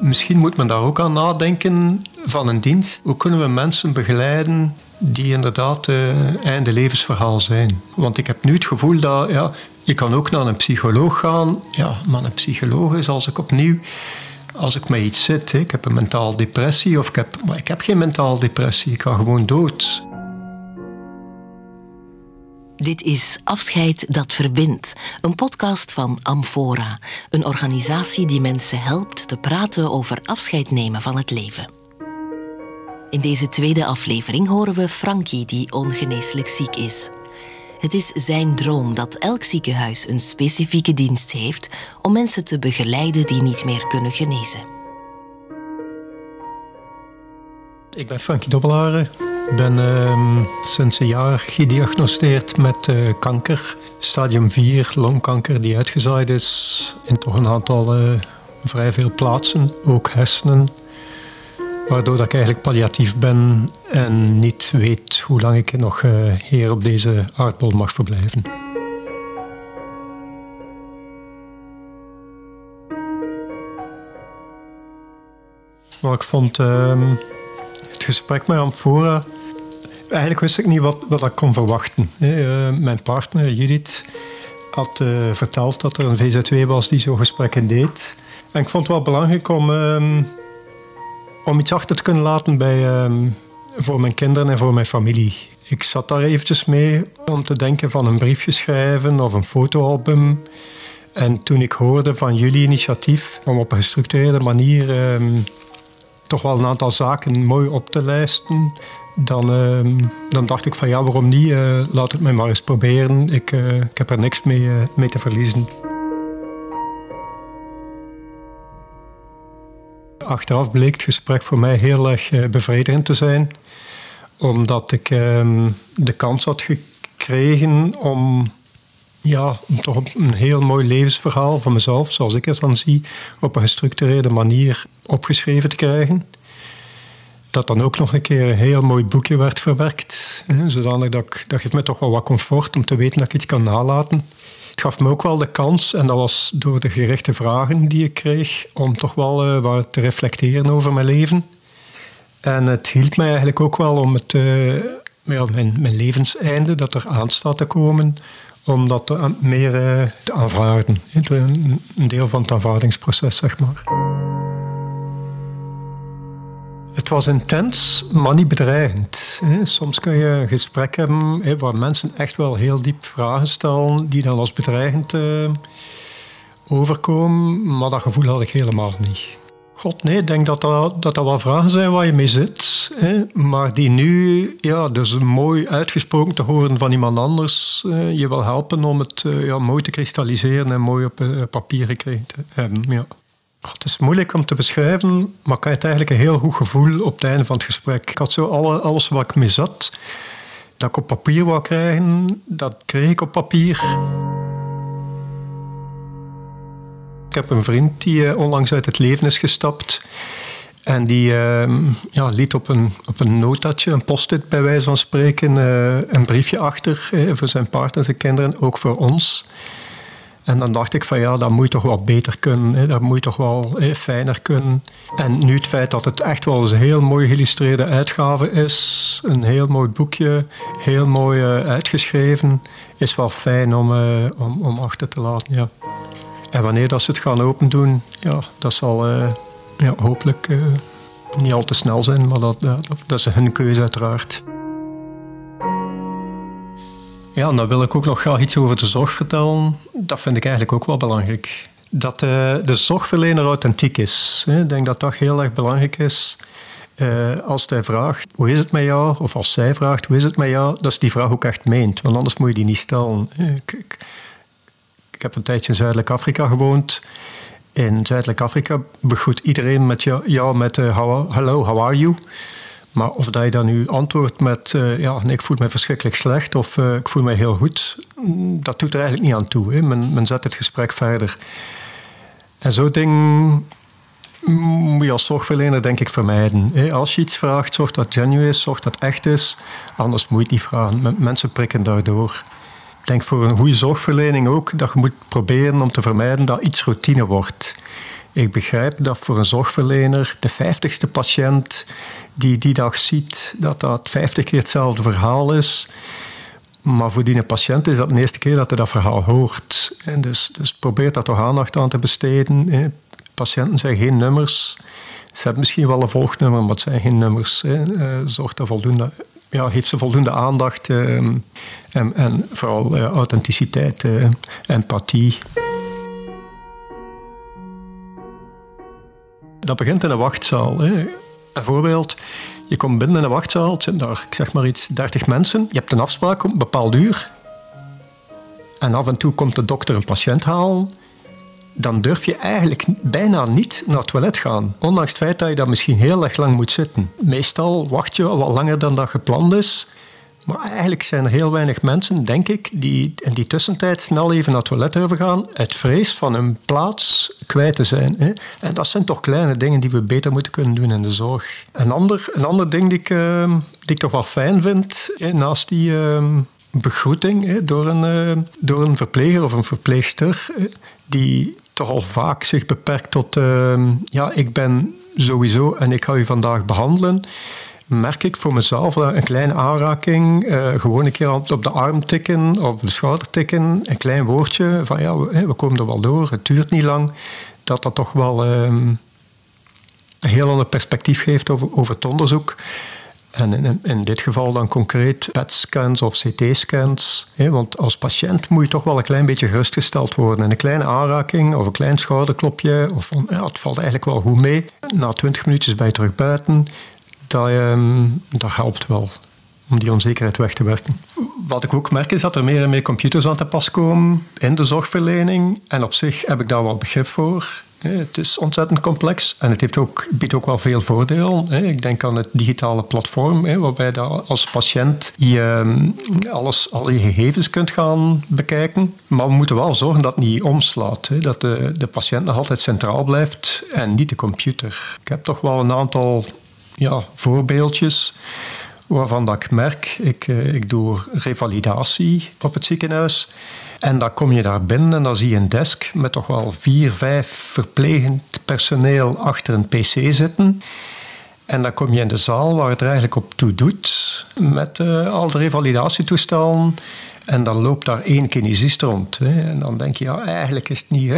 misschien moet men daar ook aan nadenken van een dienst. Hoe kunnen we mensen begeleiden die inderdaad uh, einde levensverhaal zijn? Want ik heb nu het gevoel dat ja, je kan ook naar een psycholoog gaan. Ja, maar een psycholoog is als ik opnieuw als ik met iets zit, ik heb een mentaal depressie of ik heb, maar ik heb geen mentaal depressie, ik ga gewoon dood. Dit is Afscheid dat verbindt, een podcast van Amfora, een organisatie die mensen helpt te praten over afscheid nemen van het leven. In deze tweede aflevering horen we Frankie, die ongeneeslijk ziek is. Het is zijn droom dat elk ziekenhuis een specifieke dienst heeft om mensen te begeleiden die niet meer kunnen genezen. Ik ben Frankie Dobbelaren. Ben sinds een jaar gediagnosticeerd met uh, kanker. Stadium 4, longkanker die uitgezaaid is in toch een aantal uh, vrij veel plaatsen. Ook hersenen, Waardoor ik eigenlijk palliatief ben en niet weet hoe lang ik nog uh, hier op deze aardbol mag verblijven. Maar ik vond uh, het gesprek met Amphora... Eigenlijk wist ik niet wat, wat ik kon verwachten. Uh, mijn partner, Judith, had uh, verteld dat er een VZW was die zo gesprekken deed. En ik vond het wel belangrijk om ehm, om iets achter te kunnen laten bij, ehm, voor mijn kinderen en voor mijn familie. Ik zat daar eventjes mee om te denken van een briefje schrijven of een fotoalbum. En toen ik hoorde van jullie initiatief om op een gestructureerde manier ehm, toch wel een aantal zaken mooi op te lijsten, dan, ehm, dan dacht ik van ja, waarom niet? Uh, laat het mij maar eens proberen. Ik, uh, ik heb er niks mee, uh, mee te verliezen. Achteraf bleek het gesprek voor mij heel erg eh, bevredigend te zijn, omdat ik ehm, de kans had gekregen om ja, toch een heel mooi levensverhaal van mezelf, zoals ik het dan zie, op een gestructureerde manier opgeschreven te krijgen. Dat dan ook nog een keer een heel mooi boekje werd verwerkt. zodanig dat, ik, dat geeft me toch wel wat comfort om te weten dat ik iets kan nalaten. Het gaf me ook wel de kans, en dat was door de gerichte vragen die ik kreeg, om toch wel uh, wat te reflecteren over mijn leven. En het hielp mij eigenlijk ook wel om het, uh, mijn, mijn levenseinde, dat er aan staat te komen, om dat meer uh, te aanvaarden. Een deel van het aanvaardingsproces, zeg maar. Het was intens, maar niet bedreigend. Soms kun je een gesprek hebben waar mensen echt wel heel diep vragen stellen, die dan als bedreigend eh, overkomen, maar dat gevoel had ik helemaal niet. God, nee, ik denk dat dat, dat, dat wel vragen zijn waar je mee zit. Hè? Maar die nu, ja, dus mooi uitgesproken te horen van iemand anders, eh, je wil helpen om het eh, ja, mooi te kristalliseren en mooi op papier gekregen te hebben. Ja het is moeilijk om te beschrijven, maar ik had eigenlijk een heel goed gevoel op het einde van het gesprek. Ik had zo alle, alles wat ik mee zat, dat ik op papier wou krijgen, dat kreeg ik op papier. Ik heb een vriend die eh, onlangs uit het leven is gestapt. En die uh, ja, liet op een, op een notatje, een post-it bij wijze van spreken, uh, een briefje achter uh, voor zijn partner, zijn kinderen, ook voor ons. En dan dacht ik van ja, dat moet toch wel beter kunnen. Hè. Dat moet toch wel fijner kunnen. En nu het feit dat het echt wel eens een heel mooi geïllustreerde uitgave is. Een heel mooi boekje, heel mooi uh, uitgeschreven. Is wel fijn om, uh, om, om achter te laten, ja. En wanneer dat ze het gaan open doen, ja, dat zal uh, ja, hopelijk niet al te snel zijn. Maar dat, dat is hun keuze uiteraard. Ja, en dan wil ik ook nog graag iets over de zorg vertellen. Dat vind ik eigenlijk ook wel belangrijk. Dat uh, de zorgverlener authentiek is. Ik denk dat dat heel erg belangrijk is. Uh, als hij vraagt, hoe is het met jou? Of als zij vraagt, hoe is het met jou? Dat is die vraag ook echt meent. Want anders moet je die niet stellen. Ik, ik, heb een tijdje in Zuidelijk Afrika gewoond. In Zuidelijk Afrika begroet iedereen met jou, met uh, hello, how are you? Maar of dat je dan nu antwoordt met uh, ja, ik voel me verschrikkelijk slecht of uh, ik voel me heel goed, mm, dat doet er eigenlijk niet aan toe. Hè. Men, men zet het gesprek verder. En zo'n ding moet je als zorgverlener denk ik vermijden. Hè. Als je iets vraagt, zorg dat het genuine is, zorg dat echt is. Anders moet je het niet vragen. Mensen prikken daardoor. Ik denk voor een goede zorgverlening ook dat je moet proberen om te vermijden dat iets routine wordt. Ik begrijp dat voor een zorgverlener de vijftigste patiënt die die dag ziet, dat dat vijftig keer hetzelfde verhaal is. Maar voor die patiënt is dat de eerste keer dat hij dat verhaal hoort. En dus, dus probeer daar toch aandacht aan te besteden. Patiënten zijn geen nummers. Ze hebben misschien wel een volgnummer, maar het zijn geen nummers. Eh, zorg dat voldoende ja, heeft ze voldoende aandacht ehm, en, en, vooral uh, authenticiteit, uh, empathie. Dat begint in een wachtzaal. Hè. Een voorbeeld, je komt binnen in een wachtzaal, het zijn daar, zeg maar iets, 30 mensen. Je hebt een afspraak op een bepaald uur. En af en toe komt de dokter een patiënt halen dan durf je eigenlijk bijna niet naar het toilet gaan. Ondanks het feit dat je daar misschien heel erg lang moet zitten. Meestal wacht je wat langer dan dat gepland is. Maar eigenlijk zijn er heel weinig mensen, denk ik, die in die tussentijd snel even naar het toilet durven gaan, uit vrees van hun plaats kwijt te zijn. En dat zijn toch kleine dingen die we beter moeten kunnen doen in de zorg. Een ander, een ander ding die ik, die ik toch wel fijn vind, naast die ehm, begroeting door een, ehm, door een verpleger of een verpleegster, die toch al vaak zich beperkt tot, uh, ja, ik ben sowieso en ik ga u vandaag behandelen, merk ik voor mezelf een kleine aanraking, uh, gewoon een keer op de arm tikken, op de schouder tikken, een klein woordje van ja, we, we komen er wel door, het duurt niet lang, dat dat toch wel uh, een heel ander perspectief geeft over, over het onderzoek. En in, in, dit geval dan concreet PET-scans of CT-scans. Want als patiënt moet je toch wel een klein beetje gerustgesteld worden. En een kleine aanraking of een klein schouderklopje, of het valt eigenlijk wel goed mee. Na 20 minuutjes ben je terug buiten. Dat, ehm, dat helpt wel om die onzekerheid weg te werken. Wat ik ook merk is dat er meer en meer computers aan te pas komen in de zorgverlening. En op zich heb ik daar wel begrip voor. Het is ontzettend complex en het heeft ook, biedt ook wel veel voordeel. Ik denk aan het digitale platform, waarbij als patiënt je, ehm, alles, al je gegevens kunt gaan bekijken. Maar we moeten wel zorgen dat het niet omslaat. Dat de, de patiënt nog altijd centraal blijft en niet de computer. Ik heb toch wel een aantal ja, voorbeeldjes waarvan dat ik merk, ik, eh, ik doe revalidatie op het ziekenhuis. En dan kom je daar binnen en dan zie je een desk met toch wel vier, vijf verplegend personeel achter een pc zitten. En dan kom je in de zaal waar het er eigenlijk op toe doet, met uh, al de revalidatietoestellen. En dan loopt daar één kinesist rond. Hè. En dan denk je, ja, eigenlijk is het niet...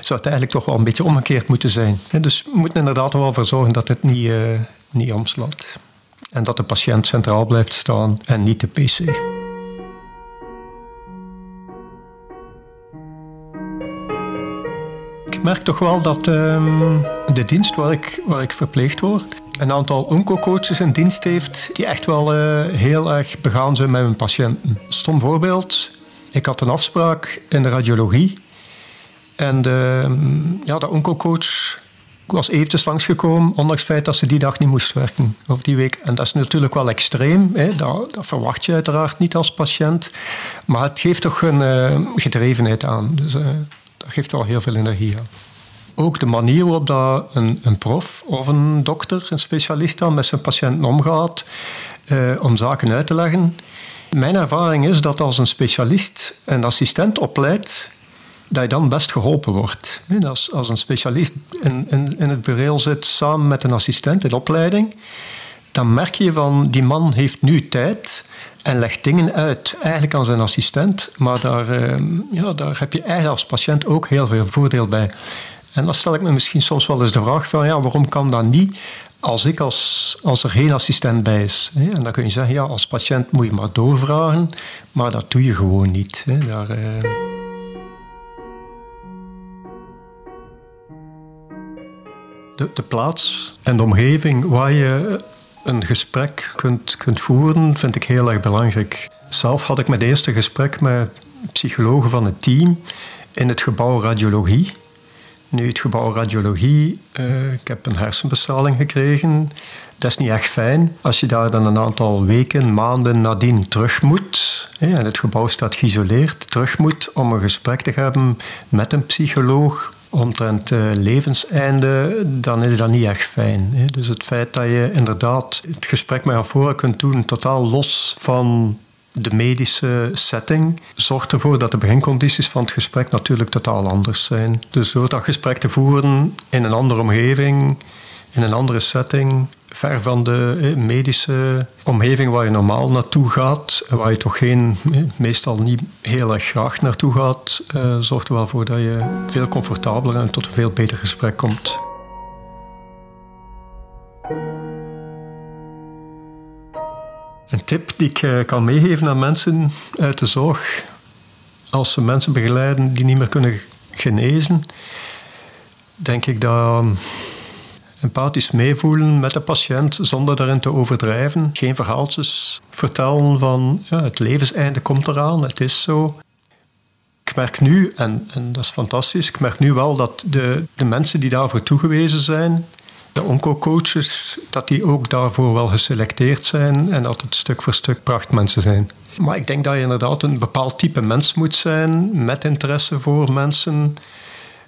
Zou het eigenlijk toch wel een beetje omgekeerd moeten zijn. Dus we moeten inderdaad wel voor zorgen dat het niet, uh, niet omslaat. En dat de patiënt centraal blijft staan en niet de pc. merk toch wel dat ehm, de dienst waar ik, waar ik verpleegd word, een aantal oncocoaches in dienst heeft die echt wel uh, heel erg begaan zijn met hun patiënten. Stom voorbeeld, ik had een afspraak in de radiologie en de, ehm, ja, de oncocoach was eventjes langsgekomen, ondanks het feit dat ze die dag niet moest werken, of die week. En dat is natuurlijk wel extreem, hè? Dat, dat, verwacht je uiteraard niet als patiënt. Maar het geeft toch een uh, gedrevenheid aan. Dus, uh, dat geeft wel heel veel energie aan. Ook de manier waarop dat een, een prof of een dokter, een specialist dan met zijn patiënten omgaat eh, om zaken uit te leggen. Mijn ervaring is dat als een specialist een assistent opleidt, dat je dan best geholpen wordt. Als, als een specialist in, in, in het bureau zit samen met een assistent in opleiding, dan merk je van die man heeft nu tijd en legt dingen uit, eigenlijk aan zijn assistent. Maar daar, uh, ja, daar heb je eigenlijk als patiënt ook heel veel voordeel bij. En dan stel ik me misschien soms wel eens de vraag van, ja, waarom kan dat niet als ik als, als er geen assistent bij is? En dan kun je zeggen, ja, als patiënt moet je maar doorvragen, maar dat doe je gewoon niet. Daar, uh... de, de plaats en de omgeving waar je een gesprek kunt, kunt voeren, vind ik heel erg belangrijk. Zelf had ik mijn eerste gesprek met psychologen van het team in het gebouw radiologie. Nu, het gebouw radiologie, uh, ik heb een hersenbestraling gekregen. Dat is niet echt fijn. Als je daar dan een aantal weken, maanden nadien terug moet, hè, en het gebouw staat geïsoleerd, terug moet om een gesprek te hebben met een psycholoog omtrent uh, levenseinde, dan is dat niet echt fijn. Hè. Dus het feit dat je inderdaad het gesprek met voren kunt doen, totaal los van de medische setting zorgt ervoor dat de begincondities van het gesprek natuurlijk totaal anders zijn. Dus door dat gesprek te voeren in een andere omgeving, in een andere setting, ver van de medische omgeving waar je normaal naartoe gaat, waar je toch geen, meestal niet heel erg graag naartoe gaat, eh, zorgt er wel voor dat je veel comfortabeler en tot een veel beter gesprek komt. Een tip die ik eh, kan meegeven aan mensen uit de zorg, als ze mensen begeleiden die niet meer kunnen genezen, denk ik dat empathisch meevoelen met de patiënt zonder daarin te overdrijven. Geen verhaaltjes vertellen van ja, het levenseinde komt eraan, het is zo. Ik merk nu, en, en dat is fantastisch, ik merk nu wel dat de, de mensen die daarvoor toegewezen zijn, de onco-coaches, dat die ook daarvoor wel geselecteerd zijn en dat het stuk voor stuk prachtmensen zijn. Maar ik denk dat je inderdaad een bepaald type mens moet zijn met interesse voor mensen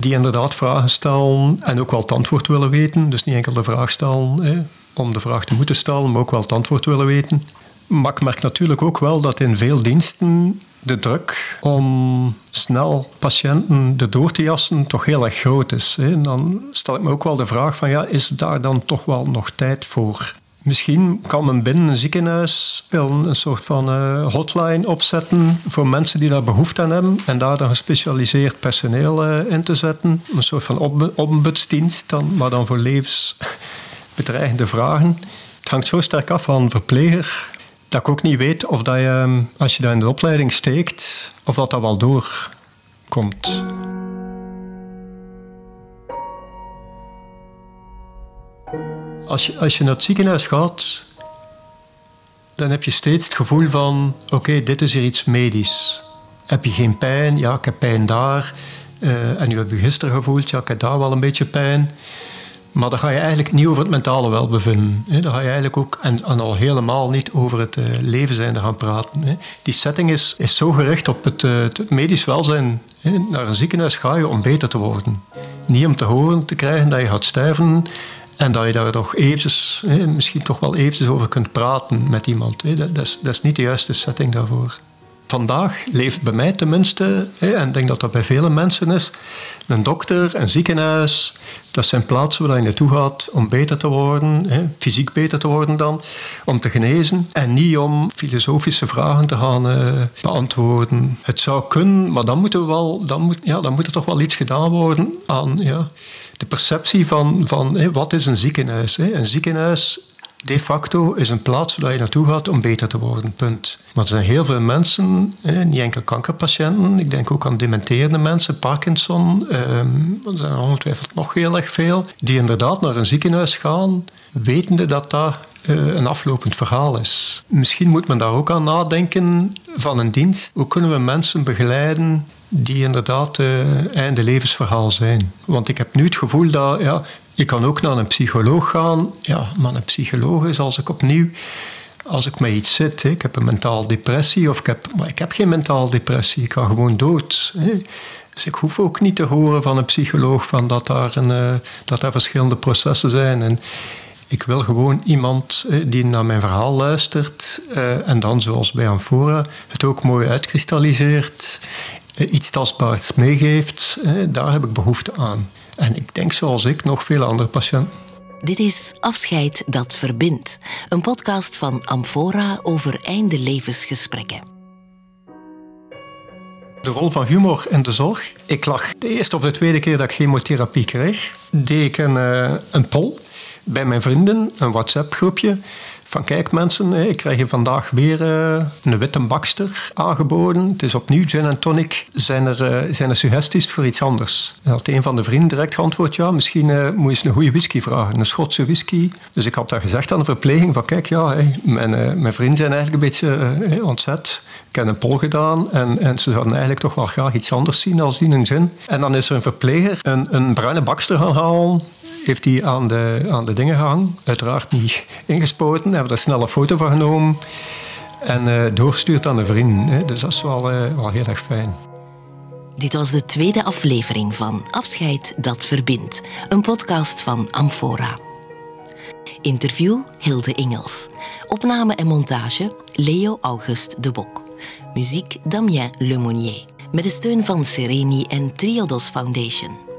die inderdaad vragen stellen en ook wel het antwoord willen weten. Dus niet enkel de vraag stellen hè, om de vraag te moeten stellen, maar ook wel het antwoord willen weten. Maar ik merk natuurlijk ook wel dat in veel diensten de druk om snel patiënten erdoor te jassen toch heel erg groot is. Hè. Dan stel ik me ook wel de vraag van ja, is daar dan toch wel nog tijd voor? Misschien kan men binnen een ziekenhuis een soort van uh, hotline opzetten voor mensen die daar behoefte aan hebben en daar dan gespecialiseerd personeel uh, in te zetten. Een soort van ombudsdienst, dan, maar dan voor levensbedreigende vragen. Het hangt zo sterk af van verpleger dat ik ook niet weet of dat je, als je daar in de opleiding steekt, of dat dat wel doorkomt. Als je, als je naar het ziekenhuis gaat, dan heb je steeds het gevoel van: oké, dit is hier iets medisch. Heb je geen pijn? Ja, ik heb pijn daar. Uh, en nu heb je gisteren gevoeld: ja, ik heb daar wel een beetje pijn. Maar dan ga je eigenlijk niet over het mentale welbevinden. Dan ga je eigenlijk ook, en, al helemaal niet over het uh, leven zijn gaan praten. Die setting is, is zo gericht op het, uh, het medisch welzijn. Naar een ziekenhuis ga je om beter te worden. Niet om te horen te krijgen dat je gaat sterven en dat je daar toch eventjes, misschien toch wel eventjes over kunt praten met iemand. Dat, is, dat is niet de juiste setting daarvoor. Vandaag leeft bij mij tenminste, en ik denk dat dat bij vele mensen is, een dokter, een ziekenhuis, dat zijn plaatsen waar je naartoe gaat om beter te worden, fysiek beter te worden dan, om te genezen en niet om filosofische vragen te gaan eh, beantwoorden. Het zou kunnen, maar dan, moeten we wel, dan, moet, ja, dan moet er toch wel iets gedaan worden aan ja, de perceptie van, van wat is een ziekenhuis. Een ziekenhuis de facto is een plaats waar je naartoe gaat om beter te worden. Punt. Maar er zijn heel veel mensen, niet enkel kankerpatiënten, ik denk ook aan dementerende mensen, Parkinson, ehm, er zijn ongetwijfeld nog heel erg veel, die inderdaad naar een ziekenhuis gaan, wetende dat dat eh, een aflopend verhaal is. Misschien moet men daar ook aan nadenken van een dienst. Hoe kunnen we mensen begeleiden die inderdaad uh, einde levensverhaal zijn. Want ik heb nu het gevoel dat ja, je kan ook naar een psycholoog gaan. Ja, maar een psycholoog is als ik opnieuw, als ik met iets zit, ik heb een mentaal depressie of ik heb, maar ik heb geen mentaal depressie, ik ga gewoon dood. Dus ik hoef ook niet te horen van een psycholoog van dat, daar een, uh, dat daar verschillende processen zijn. En ik wil gewoon iemand die naar mijn verhaal luistert uh, en dan, zoals bij Amphora, het ook mooi uitkristalliseert, iets tastbaars meegeeft. daar heb ik behoefte aan. En ik denk zoals ik nog veel andere patiënten. Dit is Afscheid dat verbindt, een podcast van Amphora over einde levensgesprekken. De rol van humor in de zorg. Ik lag de eerste of de tweede keer dat ik chemotherapie kreeg, deed ik een, uh, een poll bij mijn vrienden, een WhatsApp-groepje. Van kijk mensen, ik krijg je vandaag weer uh, een witte bakster aangeboden. Het is opnieuw gin en tonic. Zijn er, uh, zijn er suggesties voor iets anders? En had een van de vrienden direct geantwoord, ja, misschien uh, moet je eens een goede whisky vragen. Een Schotse whisky. Dus ik had daar gezegd aan de verpleging van kijk, ja, mijn, mijn vrienden zijn eigenlijk een beetje ontzet. Ik heb een pol gedaan en, en ze zouden eigenlijk toch wel graag iets anders zien als die een gin. En dan is er een verpleger een, een bruine bakster gaan halen heeft hij aan de, aan de dingen gehangen. Uiteraard niet ingespoten. Hebben er snel een foto van genomen. En uh, doorgestuurd aan de vrienden. Dus dat is wel, uh, wel heel erg fijn. Dit was de tweede aflevering van Afscheid dat verbindt. Een podcast van Amphora. Interview Hilde Ingels. Opname en montage Leo August de Bok. Muziek Damien Lemonnier. Met de steun van Sereni en Triodos Foundation.